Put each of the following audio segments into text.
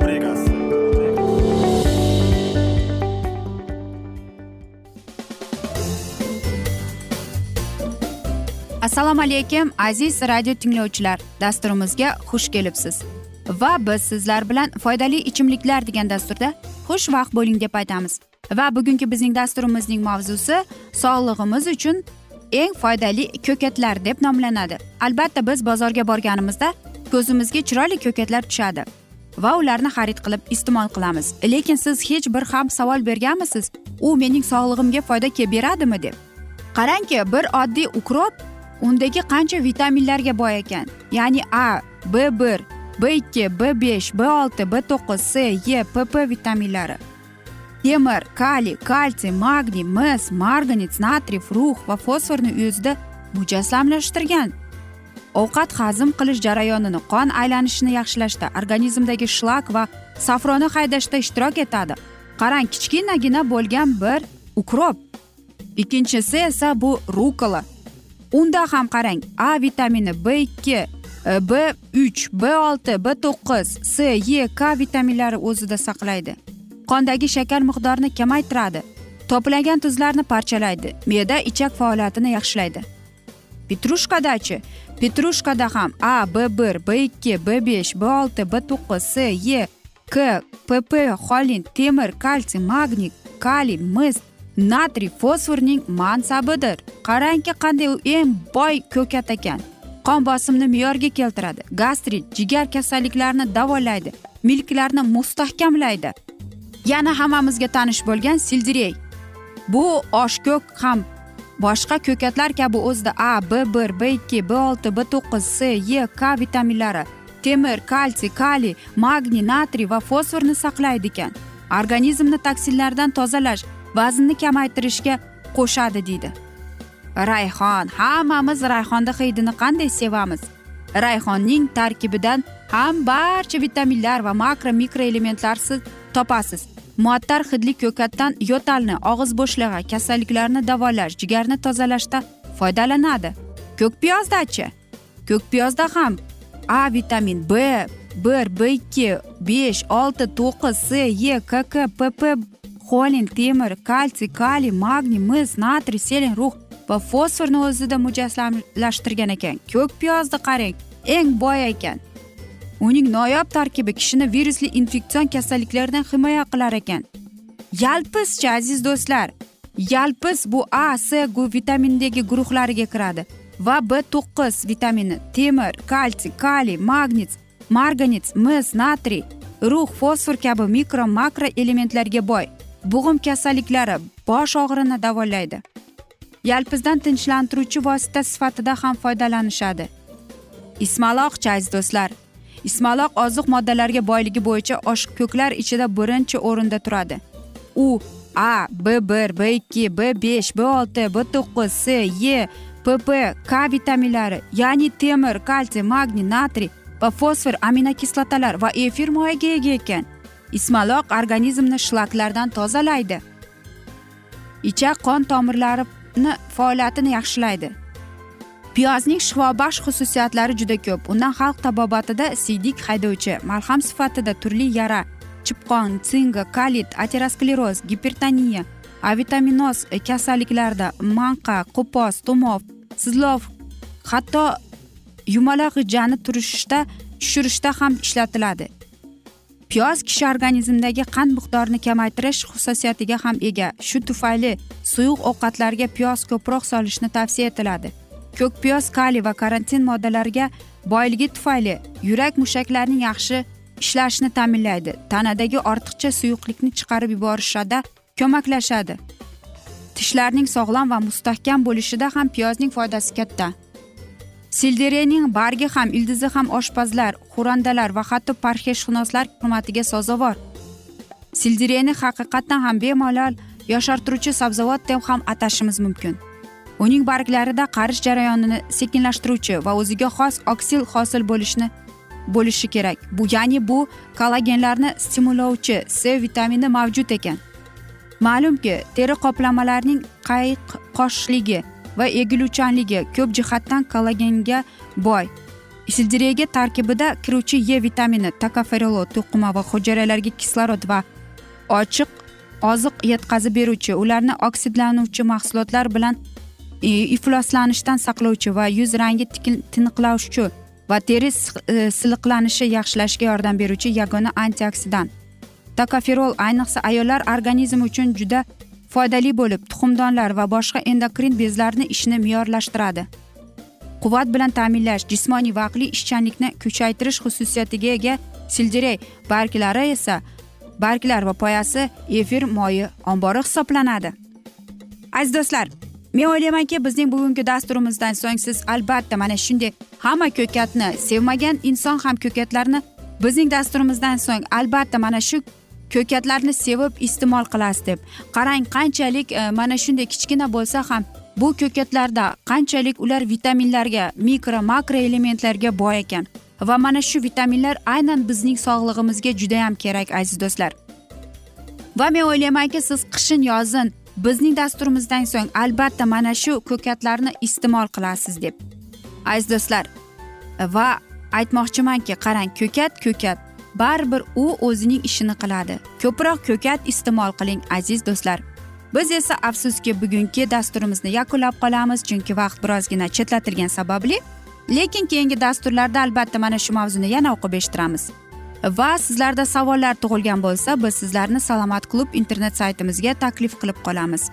rubrikasi assalomu alaykum aziz radio tinglovchilar. Dasturimizga xush kelibsiz. Va biz sizlar bilan foydali ichimliklar degan dasturda xushvaqt bo'ling deb aytamiz. Va bugungi bizning dasturimizning mavzusi sog'lig'imiz uchun eng foydali ko'katlar deb nomlanadi. Albatta biz bozorga borganimizda ko'zimizga chiroyli ko'katlar tushadi. Va ularni xarid qilib iste'mol qilamiz. Lekin siz hech bir ham savol berganmisiz? U mening sog'lig'imga foyda kelib beradimi deb? Qarangki bir oddiy ukrop undagi qancha vitaminlarga boy ekan? Ya'ni a b bir b ikki b besh b olti b to'qqiz c e pp vitaminlari. Temir kaliy kalsiy magniy mis marganец natriy rux va fosforni o'zida mujassamlashtirgan. Ovqat hazm qilish jarayonini qon aylanishini yaxshilashda organizmdagi shlak va safroni haydashda ishtirok etadi. Qarang kichkinagina bo'lgan bir ukrop ikkinchisi esa bu rukola unda ham qarang a vitamini b ikki e, b uch b olti b to'qqiz c e k vitaminlari o'zida saqlaydi. Qondagi shakar miqdorini kamaytiradi. To'plagan tuzlarni parchalaydi. Me'da ichak faoliyatini yaxshilaydi. Petrushkadachi petrushkada ham a b bir b ikki b besh b olti b to'qqiz s e k pp xolin temir kalsiy magniy kaliy mis natriy fosforning mansabidir qarangki qanday u eng boy ko'kat ekan qon bosimini me'yorga keltiradi gastrit jigar kasalliklarini davolaydi milklarni mustahkamlaydi yana hammamizga tanish bo'lgan sildirey bu oshko'k ham boshqa ko'katlar kabi o'zida a b bir b ikki b olti b to'qqiz c e k vitaminlari temir kalsiy kaliy magniy natriy va fosforni saqlaydi ekan. Organizmni toksinlardan tozalash vaznni kamaytirishga qo'shadi deydi. Rayhon. Hammamiz rayhonni hidini qanday sevamiz? Rayhonning tarkibidan ham barcha vitaminlar va makro mikroelementlar siz topasiz. Muattar hidli ko'katdan yo'talni og'iz bo'shlig'i kasalliklarni davolash jigarni tozalashda foydalanadi. Ko'k piyozdachi ko'k piyozda ham a vitamin b bir b ikki besh olti to'qqiz c e k k p p xolin temir kalsiy kaliy magniy mis natriy selen rux va fosforni o'zida mujassamlashtirgan ekan. Ko'k piyozni qarang eng boy ekan. Uning noyob tarkibi kishini virusli infeksion kasalliklardan himoya qilar ekan. Yalpizchi aziz do'stlar yalpiz bu a c vitaminidagi guruhlariga kiradi va b to'qqiz vitamini temir kalsiy kaliy magnit marganit mis natriy rux fosfor kabi mikro makro elementlarga boy. Bo'g'im kasalliklari bosh og'rig'ini davolaydi. Yalpizdan tinchlantiruvchi vosita sifatida ham foydalanishadi. Ismaloqchi aziz do'stlar ismaloq oziq moddalarga boyligi bo'yicha oshko'klar ichida birinchi o'rinda turadi. U a b bir b ikki b besh b olti b to'qqiz c e pp k vitaminlari ya'ni temir kalsiy magniy natriy va fosfor aminokislotalar va efir moyiga ega ekan. Ismaloq organizmni shlaklardan tozalaydi. Ichak qon tomirlarini faoliyatini yaxshilaydi. Piyozning shifobaxsh xususiyatlari juda ko'p. Undan xalq tabobatida siydik haydovchi malham sifatida turli yara chipqon singa kalit ateroskleroz gipertoniya avitaminoz e, kasalliklarida manqa qo'pos tumov sizlov hatto yumaloq g'ijani turishda tushirishda ham ishlatiladi. Piyoz kishi organizmidagi qand miqdorini kamaytirish xususiyatiga ham ega. Shu tufayli suyuq ovqatlarga piyoz ko'proq solishni tavsiya etiladi. Ko'k piyoz kaliy va karantin moddalariga boyligi tufayli yurak mushaklarining yaxshi ishlashini ta'minlaydi. Tanadagi ortiqcha suyuqlikni chiqarib yuborishda ko'maklashadi. Tishlarning sog'lom va mustahkam bo'lishida ham piyozning foydasi katta. Silderiyaning bargi ham ildizi ham oshpazlar xurandalar va hatto parhezshunoslar hurmatiga sazovor. Sildiriyani haqiqatdan ham bemalol yoshartiruvchi sabzavot deb ham atashimiz mumkin. Uning barglarida qarish jarayonini sekinlashtiruvchi va o'ziga xos oksil hosil bo'lishni bo'lishi kerak. Bu ya'ni bu kollagenlarni stimullovchi c vitamini mavjud ekan. Ma'lumki teri qoplamalarning qayiq qoshligi va egiluvchanligi ko'p jihatdan kollagenga boy. Sildiriyaga tarkibida kiruvchi e vitamini tokoferol to'qima va hujayralarga kislorod va ochiq oziq yetkazib beruvchi ularni oksidlanuvchi mahsulotlar bilan ifloslanishdan saqlovchi va yuz rangi tiniqlashuvchi va teri silliqlanishi e, yaxshilashga yordam beruvchi yagona antioksidant tokoferol ayniqsa ayollar organizmi uchun juda foydali bo'lib tuxumdonlar va boshqa endokrin bezlarni ishini me'yorlashtiradi. Quvvat bilan ta'minlash jismoniy va aqliy ishchanlikni kuchaytirish xususiyatiga ega sildiriy barglari esa barglar va poyasi efir moyi ombori hisoblanadi. Aziz do'stlar men o'ylaymanki bizning bugungi dasturimizdan so'ng siz albatta mana shunday hamma ko'katni sevmagan inson ham ko'katlarni bizning dasturimizdan so'ng albatta mana shu ko'katlarni sevib iste'mol qilasiz deb. Qarang qanchalik e, mana shunday kichkina bo'lsa ham bu ko'katlarda qanchalik ular vitaminlarga mikro makro elementlarga boy ekan. Va mana shu vitaminlar aynan bizning sog'lig'imizga judayam kerak aziz do'stlar. Va men o'ylaymanki siz qishin yozin bizning dasturimizdan so'ng albatta mana shu ko'katlarni iste'mol qilasiz deb. Aziz do'stlar va aytmoqchimanki qarang ko'kat ko'kat baribir u o'zining ishini qiladi. Ko'proq ko'kat iste'mol qiling aziz do'stlar. Biz esa afsuski bugungi dasturimizni yakunlab qolamiz chunki vaqt birozgina chetlatilgani sababli. Lekin keyingi dasturlarda albatta mana shu mavzuni yana o'qib eshittiramiz. Va sizlarda savollar tug'ilgan bo'lsa biz sizlarni salomat klub internet saytimizga taklif qilib qolamiz.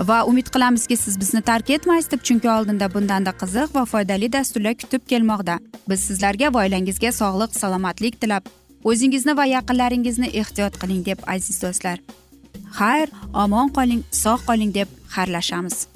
Va umid qilamizki siz bizni tark etmaysiz deb chunki oldinda bundanda qiziq va foydali dasturlar kutib kelmoqda. Biz sizlarga va oilangizga sog'lik salomatlik tilab o'zingizni va yaqinlaringizni ehtiyot qiling deb aziz do'stlar. Xayr omon qoling sog' qoling deb xayrlashamiz.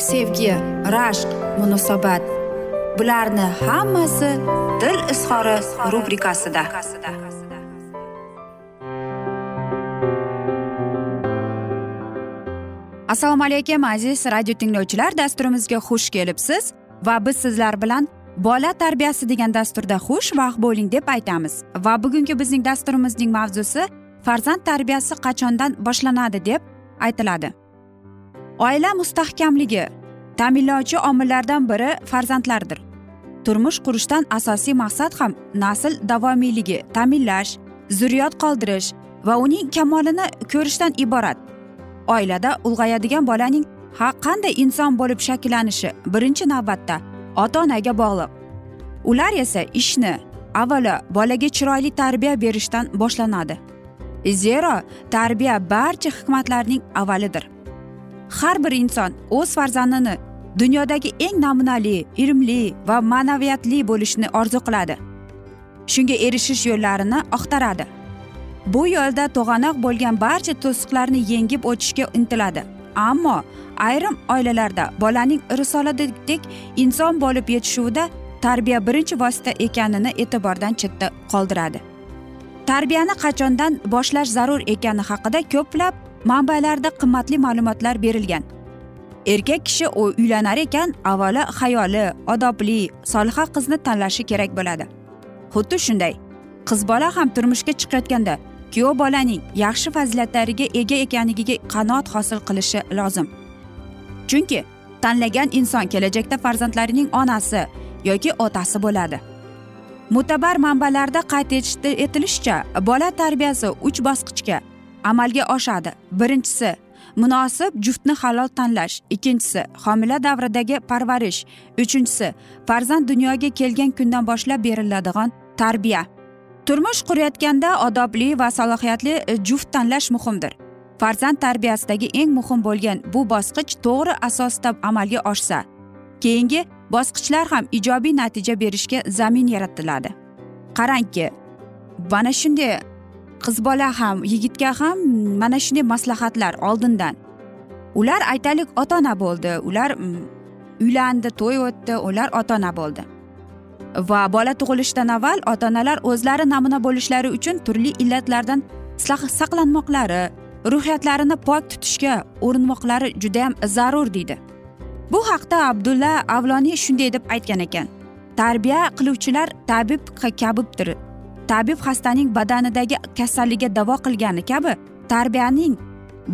sevgi rashq munosabat. Bularni hammasi dil izhori rubrikasida. Assalomu alaykum aziz radio tinglovchilar. Dasturimizga xush kelibsiz va biz sizlar bilan bola tarbiyasi degan dasturda xushvaqt bo'ling deb aytamiz. Va bugungi bizning dasturimizning mavzusi farzand tarbiyasi qachondan boshlanadi deb aytiladi. Oila mustahkamligi ta'minlovchi omillardan biri farzandlardir. Turmush qurishdan asosiy maqsad ham nasl davomiyligi ta'minlash zurriyot qoldirish va uning kamolini ko'rishdan iborat. Oilada ulg'ayadigan bolaning ha qanday inson bo'lib shakllanishi birinchi navbatda ota onaga bog'liq. Ular esa ishni avvalo bolaga chiroyli tarbiya berishdan boshlanadi. Zero tarbiya barcha hikmatlarning avvalidir. Har bir inson o'z farzandini dunyodagi eng namunali ilmli va ma'naviyatli bo'lishni orzu qiladi. Shunga erishish yo'llarini axtaradi. Bu yo'lda to'g'anoq bo'lgan barcha to'siqlarni yengib o'tishga intiladi. Ammo ayrim oilalarda bolaning risoladek inson bo'lib yetishuvida tarbiya birinchi vosita ekanini e'tibordan chetda qoldiradi. Tarbiyani qachondan boshlash zarur ekani haqida ko'plab manbalarda qimmatli ma'lumotlar berilgan. Erkak kishi uylanar ekan avvalo hayoli odobli soliha qizni tanlashi kerak bo'ladi. Xuddi shunday qiz bola ham turmushga chiqayotganda kuyov bolaning yaxshi fazilatlariga ega ekanligiga qanoat hosil qilishi lozim. Chunki tanlagan inson kelajakda farzandlarining onasi yoki otasi bo'ladi. Mo'tabar manbalarda qayd etilishicha bola tarbiyasi uch bosqichga amalga oshadi. Birinchisi munosib juftni halol tanlash. Ikkinchisi homila davridagi parvarish. Uchinchisi farzand dunyoga kelgan kundan boshlab beriladigan tarbiya. Turmush qurayotganda odobli va salohiyatli e, juft tanlash muhimdir. Farzand tarbiyasidagi eng muhim bo'lgan bu bosqich to'g'ri asosda amalga oshsa keyingi bosqichlar ham ijobiy natija berishga zamin yaratiladi. Qarangki mana shunday qiz bola ham yigitga ham mana shunday maslahatlar oldindan. Ular aytaylik ota ona bo'ldi. Ular mm, uylandi to'y o'tdi ular ota ona bo'ldi. Va bola tug'ilishdan avval ota onalar o'zlari namuna bo'lishlari uchun turli illatlardan saqlanmoqlari ruhiyatlarini pok tutishga urinmoqlari judayam zarur deydi. Bu haqda abdulla avloniy shunday deb aytgan ekan. Tarbiya qiluvchilar tabib kabibdir. Tabib xastaning badanidagi kasalligiga davo qilgani kabi tarbiyaning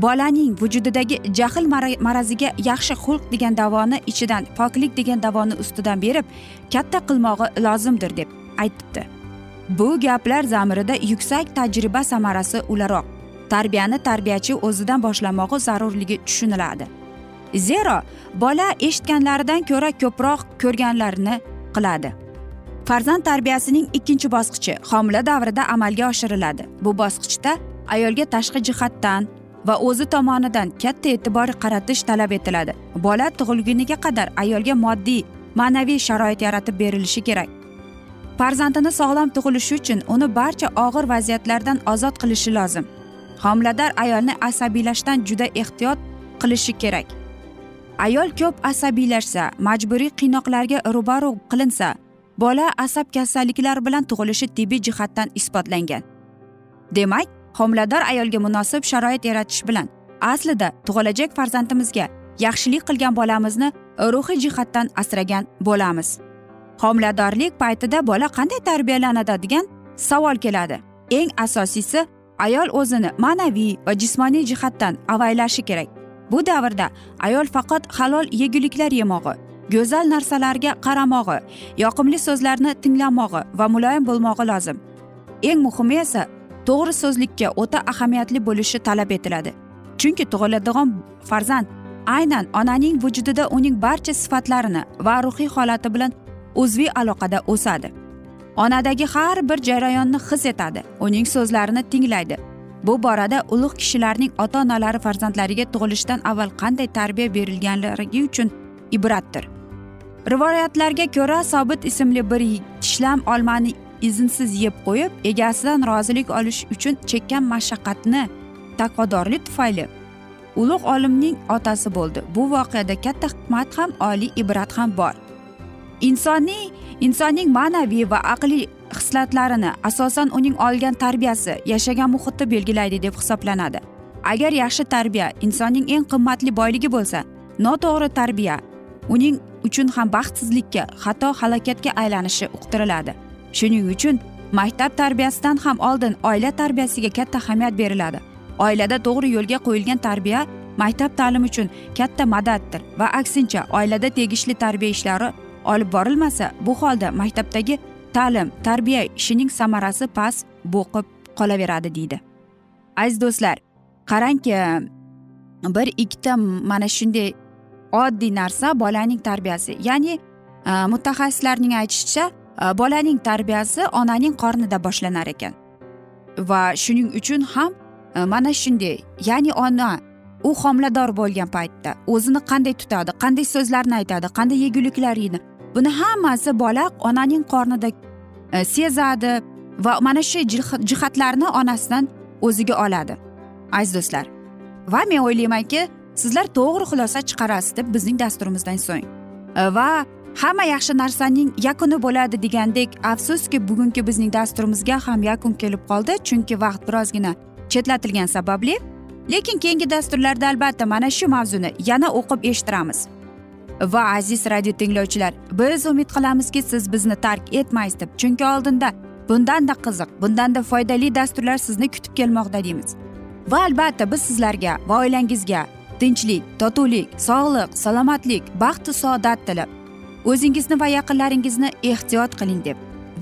bolaning vujudidagi jahl maraziga yaxshi xulq degan davoni ichidan poklik degan davoni ustidan berib katta qilmog'i lozimdir deb aytibdi. Bu gaplar zamirida yuksak tajriba samarasi ularoq. Tarbiyani tarbiyachi o'zidan boshlamog'i zarurligi tushuniladi. Zero bola eshitganlaridan ko'ra ko'proq ko'rganlarini qiladi. Farzand tarbiyasining ikkinchi bosqichi homila davrida amalga oshiriladi. Bu bosqichda ayolga tashqi jihatdan va o'zi tomonidan katta e'tibor qaratish talab etiladi. Bola tug'ilguniga qadar ayolga moddiy ma'naviy sharoit yaratib berilishi kerak. Farzandini sog'lom tug'ilishi uchun uni barcha og'ir vaziyatlardan ozod qilishi lozim. Homilador ayolni asabiylashdan juda ehtiyot qilishi kerak. Ayol ko'p asabiylashsa majburiy qiynoqlarga ro'baru qilinsa bola asab kasalliklari bilan tug'ilishi tibbiy jihatdan isbotlangan. Demak homilador ayolga munosib sharoit yaratish bilan aslida tug'ilajak farzandimizga yaxshilik qilgan bolamizni ruhiy jihatdan asragan bo'lamiz. Homiladorlik paytida bola qanday tarbiyalanadi degan savol keladi. Eng asosiysi ayol o'zini ma'naviy va jismoniy jihatdan avaylashi kerak. Bu davrda ayol faqat halol yeguliklar yemog'i go'zal narsalarga qaramog'i yoqimli so'zlarni tinglamog'i va muloyim bo'lmog'i lozim. Eng muhimi esa to'g'ri so'zlikka o'ta ahamiyatli bo'lishi talab etiladi. Chunki tug'iladigan farzand aynan onaning vujudida uning barcha sifatlarini va ruhiy holati bilan uzviy aloqada o'sadi. Onadagi har bir jarayonni his etadi uning so'zlarini tinglaydi. Bu borada ulug' kishilarning ota onalari farzandlariga tug'ilishdan avval qanday tarbiya berilganligi uchun ibratdir. Rivoyatlarga ko'ra sobit ismli bir tishlam olmani iznsiz yeb qo'yib egasidan rozilik olish uchun chekkan mashaqqatni taqvodorlik tufayli ulug' olimning otasi bo'ldi. Bu voqeada katta hikmat ham oliy ibrat ham bor. Insonning insonning ma'naviy va aqliy xislatlarini asosan uning olgan tarbiyasi yashagan muhiti belgilaydi deb hisoblanadi. Agar yaxshi tarbiya insonning eng qimmatli boyligi bo'lsa noto'g'ri tarbiya uning uchun ham baxtsizlikka xato halokatga aylanishi uqtiriladi. Shuning uchun maktab tarbiyasidan ham oldin oila tarbiyasiga katta ahamiyat beriladi. Oilada to'g'ri yo'lga qo'yilgan tarbiya maktab ta'limi uchun katta madaddir va aksincha oilada tegishli tarbiya ishlari olib borilmasa bu holda maktabdagi ta'lim tarbiya ishining samarasi past bo'qib qolaveradi deydi. Aziz do'stlar qarangki bir ikkita mana shunday oddiy narsa bolaning tarbiyasi. Ya'ni e, mutaxassislarning aytishicha e, bolaning tarbiyasi onaning qornida boshlanar ekan. Va shuning uchun ham e, mana shunday ya'ni ona u homilador bo'lgan paytda o'zini qanday tutadi qanday so'zlarni aytadi qanday yeguliklar yeydi buni hammasi bola onaning qornida sezadi va mana shu jihatlarni onasidan o'ziga oladi. Aziz do'stlar va men o'ylaymanki sizlar to'g'ri xulosa chiqarasiz deb bizning dasturimizdan so'ng. E, va hamma yaxshi narsaning yakuni bo'ladi degandek afsuski bugungi bizning dasturimizga ham yakun kelib qoldi chunki vaqt birozgina chetlatilgani sababli. Lekin keyingi dasturlarda albatta mana shu mavzuni yana o'qib eshittiramiz. Va aziz radio tinglovchilar biz umid qilamizki siz bizni tark etmaysiz deb chunki oldinda bundanda qiziq bundanda foydali dasturlar sizni kutib kelmoqda deymiz. Va albatta biz sizlarga va oilangizga tinchlik totuvlik sog'lik salomatlik baxtu saodat tilab. O'zingizni va yaqinlaringizni ehtiyot qiling deb.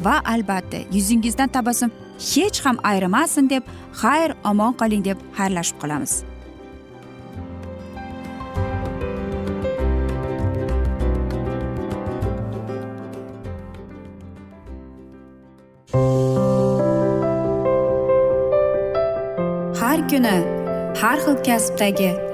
Va albatta yuzingizdan tabassum hech ham ayrimasin deb xayr omon qoling deb xayrlashib qolamiz. Har kuni har xil kasbdagi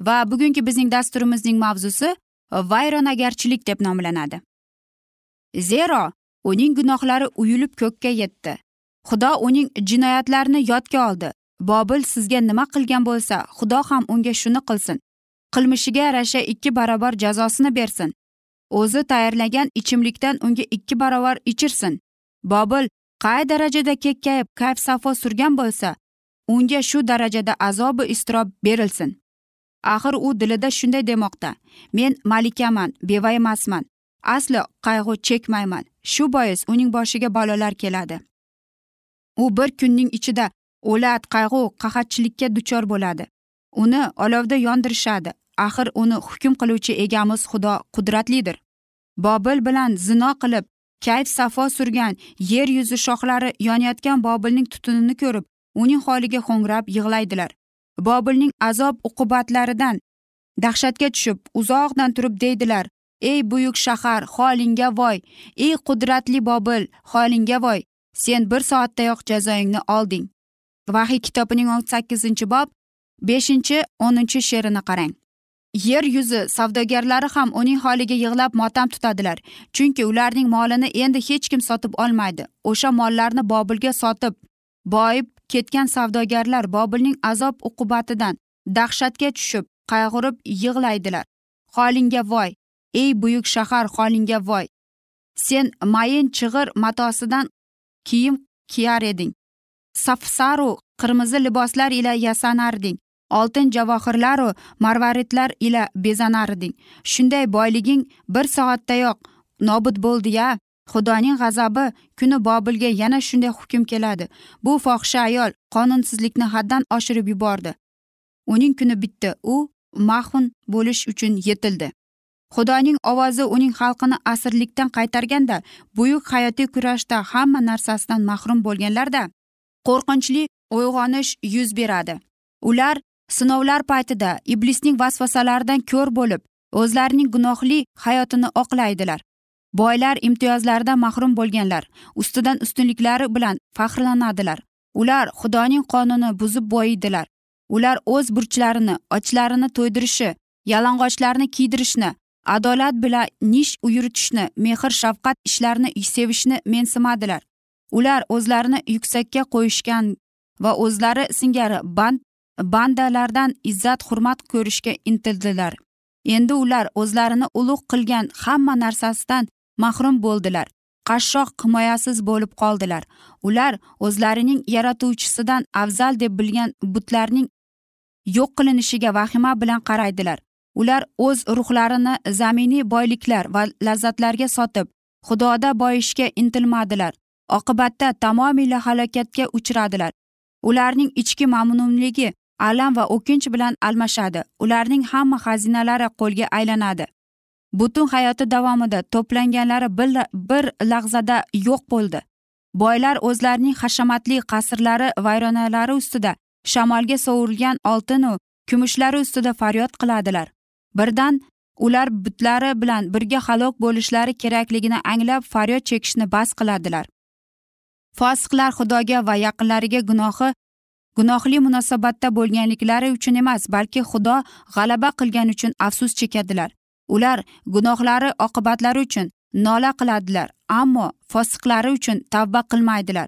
Va bugungi bizning dasturimizning mavzusi e, vayronagarchilik deb nomlanadi. Zero uning gunohlari uyulib ko'kka yetdi. Xudo uning jinoyatlarini yodga oldi. Bobil sizga nima qilgan bo'lsa xudo ham unga shuni qilsin. Qilmishiga yarasha ikki barobar jazosini bersin. O'zi tayyorlagan ichimlikdan unga ikki barobar ichirsin. Bobil qay darajada kekkayib kayf safo surgan bo'lsa unga shu darajada azobi iztirob berilsin. Axir u dilida shunday demoqda. Men malikaman beva emasman. Aslo qayg'u chekmayman. Shu bois uning boshiga balolar keladi. U bir kunning ichida o'lat qayg'u qahatchilikka duchor bo'ladi. Uni olovda yondirishadi. Axir uni hukm qiluvchi egamiz xudo qudratlidir. Bobil bilan zino qilib kayf safo surgan yer yuzi shohlari yonayotgan bobilning tutunini ko'rib uning holiga ho'ngrab yig'laydilar. Bobilning azob uqubatlaridan dahshatga tushib uzoqdan turib deydilar ey buyuk shahar holingga voy! Ey qudratli bobil holingga voy! Sen bir soatdayoq jazoingni olding. Vahiy kitobining o'n sakkizinchi bob beshinchi o'ninchi she'rini qarang. Yer yuzi savdogarlari ham uning holiga yig'lab motam tutadilar chunki ularning molini endi hech kim sotib olmaydi. O'sha mollarni bobilga sotib boyib ketgan savdogarlar bobilning azob uqubatidan dahshatga tushib qayg'urib yig'laydilar. Holingga voy ey buyuk shahar holingga voy. Sen mayin chig'ir matosidan kiyim kiyar eding. Safsaru qirmizi liboslar ila yasanarding oltin javohirlaru marvaridlar ila bezanarding shunday boyliging bir soatdayoq nobud bo'ldi ya xudoning g'azabi kuni bobilga yana shunday hukm keladi. Bu fohisha ayol qonunsizlikni haddan oshirib yubordi. Uning kuni bitdi u mahun bo'lish uchun yetildi. Xudoning ovozi uning xalqini asirlikdan qaytarganda buyuk hayotiy kurashda hamma narsasidan mahrum bo'lganlarda qo'rqinchli uyg'onish yuz beradi. Ular sinovlar paytida iblisning vasvasalaridan ko'r bo'lib o'zlarining gunohli hayotini oqlaydilar. Boylar imtiyozlaridan mahrum bo'lganlar ustidan ustunliklari bilan faxrlanadilar. Ular xudoning qonunini buzib boyiydilar. Ular o'z burchlarini ochlarini to'ydirishi yalang'ochlarni kiydirishni adolat bilan nish yuritishni mehr shafqat ishlarini sevishni mensimadilar. Ular o'zlarini yuksakka qo'yishgan va o'zlari singari band bandalardan izzat hurmat ko'rishga intildilar. Endi ular o'zlarini ulug' qilgan hamma narsasidan mahrum bo'ldilar. Qashshoq himoyasiz bo'lib qoldilar. Ular o'zlarining yaratuvchisidan afzal deb bilgan butlarning yo'q qilinishiga vahima bilan qaraydilar. Ular o'z ruhlarini zaminiy boyliklar va lazzatlarga sotib xudoda boyishga intilmadilar. Oqibatda tamomila halokatga uchradilar. Ularning ichki mamnunligi alam va o'kinch bilan almashadi. Ularning hamma xazinalari qo'lga aylanadi. Butun hayoti davomida to'planganlari bir, bir lahzada yo'q bo'ldi. Boylar o'zlarining hashamatli qasrlari vayronalari ustida shamolga sovurilgan oltinu kumushlari ustida faryod qiladilar. Birdan ular butlari bilan birga halok bo'lishlari kerakligini anglab faryod chekishni bas qiladilar fosiqlar xudoga va yaqinlariga gunohi gunohli munosabatda bo'lganliklari uchun emas balki xudo g'alaba qilgani uchun afsus chekadilar. Ular gunohlari oqibatlari uchun nola qiladilar ammo fosiqlari uchun tavba qilmaydilar.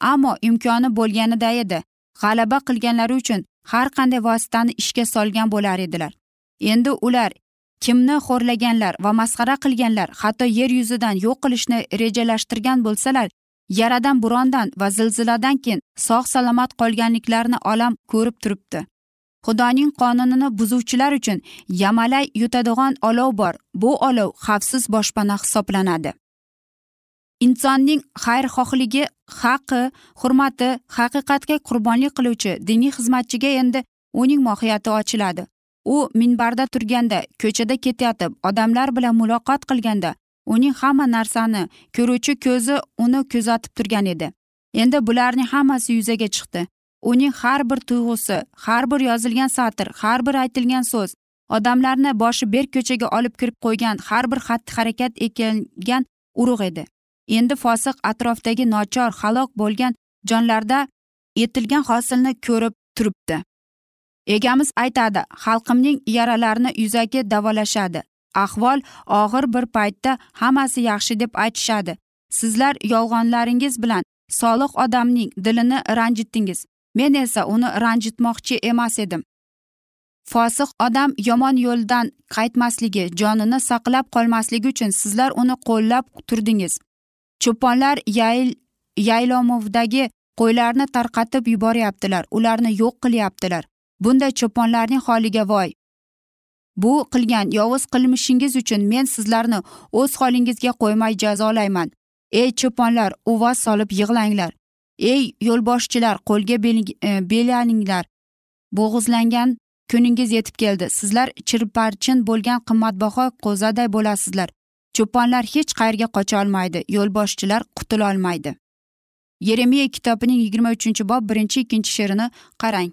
Ammo imkoni bo'lganida edi. G'alaba qilganlari uchun har qanday vositani ishga solgan bo'lar edilar. Endi ular kimni xo'rlaganlar va masxara qilganlar hatto yer yuzidan yo'q qilishni rejalashtirgan bo'lsalar yaradan bo'rondan va zilziladan keyin sog' salomat qolganliklarini olam ko'rib turibdi. Xudoning qonunini buzuvchilar uchun yamalay yutadigan olov bor. Bu olov xavfsiz boshpana hisoblanadi. Insonning xayrixohligi haqi hurmati haqiqatga qurbonlik qiluvchi diniy xizmatchiga endi uning mohiyati ochiladi. U minbarda turganda ko'chada ketayotib odamlar bilan muloqot qilganda uning hamma narsani ko'ruvchi ko'zi uni kuzatib turgan edi. Endi bularning hammasi yuzaga chiqdi. Uning har bir tuyg'usi har bir yozilgan satr har bir aytilgan so'z odamlarni boshi berk ko'chaga olib kirib qo'ygan har bir xatti harakat ekilgan urug' edi. Endi fosiq atrofdagi nochor halok bo'lgan jonlarda etilgan hosilni ko'rib turibdi. Egamiz aytadi xalqimning yaralarini yuzaki davolashadi. Ahvol og'ir bir paytda hammasi yaxshi deb aytishadi. Sizlar yolg'onlaringiz bilan solih odamning dilini ranjitdingiz. Men esa uni ranjitmoqchi emas edim. Fosiq odam yomon yo'ldan qaytmasligi jonini saqlab qolmasligi uchun sizlar uni qo'llab turdingiz. Cho'ponlar yayl yaylomovdagi qo'ylarni tarqatib yuboryaptilar ularni yo'q qilyaptilar. Bunday cho'ponlarning holiga voy. Bu qilgan yovuz qilmishingiz uchun men sizlarni o'z holingizga qo'ymay jazolayman. Ey cho'ponlar uvvos solib yig'langlar. Ey yo'lboshchilar qo'lga belaninglar e, bo'g'izlangan kuningiz yetib keldi. Sizlar chirparchin bo'lgan qimmatbaho qo'zaday bo'lasizlar. Cho'ponlar hech qayerga qocholmaydi yo'lboshchilar qutulolmaydi yeremiya kitobining yigirma uchinchi bob birinchi ikkinchi she'rini qarang.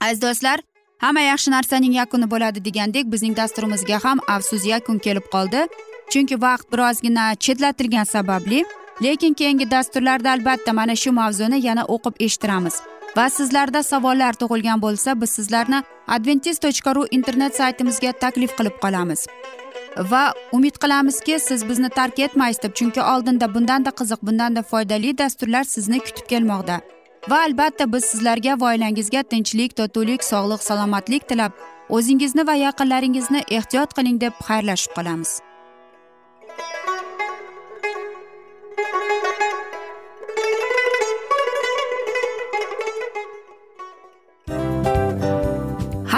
Aziz do'stlar hamma yaxshi narsaning yakuni bo'ladi degandek bizning dasturimizga ham afsus yakun kelib qoldi. Chunki vaqt birozgina chetlatilgani sababli lekin keyingi dasturlarda albatta mana shu mavzuni yana o'qib eshittiramiz. Va sizlarda savollar tug'ilgan bo'lsa biz sizlarni adventis tochka ru internet saytimizga taklif qilib qolamiz. Va umid qilamizki siz bizni tark etmaysiz deb chunki oldinda bundanda qiziq bundanda foydali dasturlar sizni kutib kelmoqda. Va albatta biz sizlarga va oilangizga tinchlik totuvlik sog'lik salomatlik tilab o'zingizni va yaqinlaringizni ehtiyot qiling deb xayrlashib qolamiz.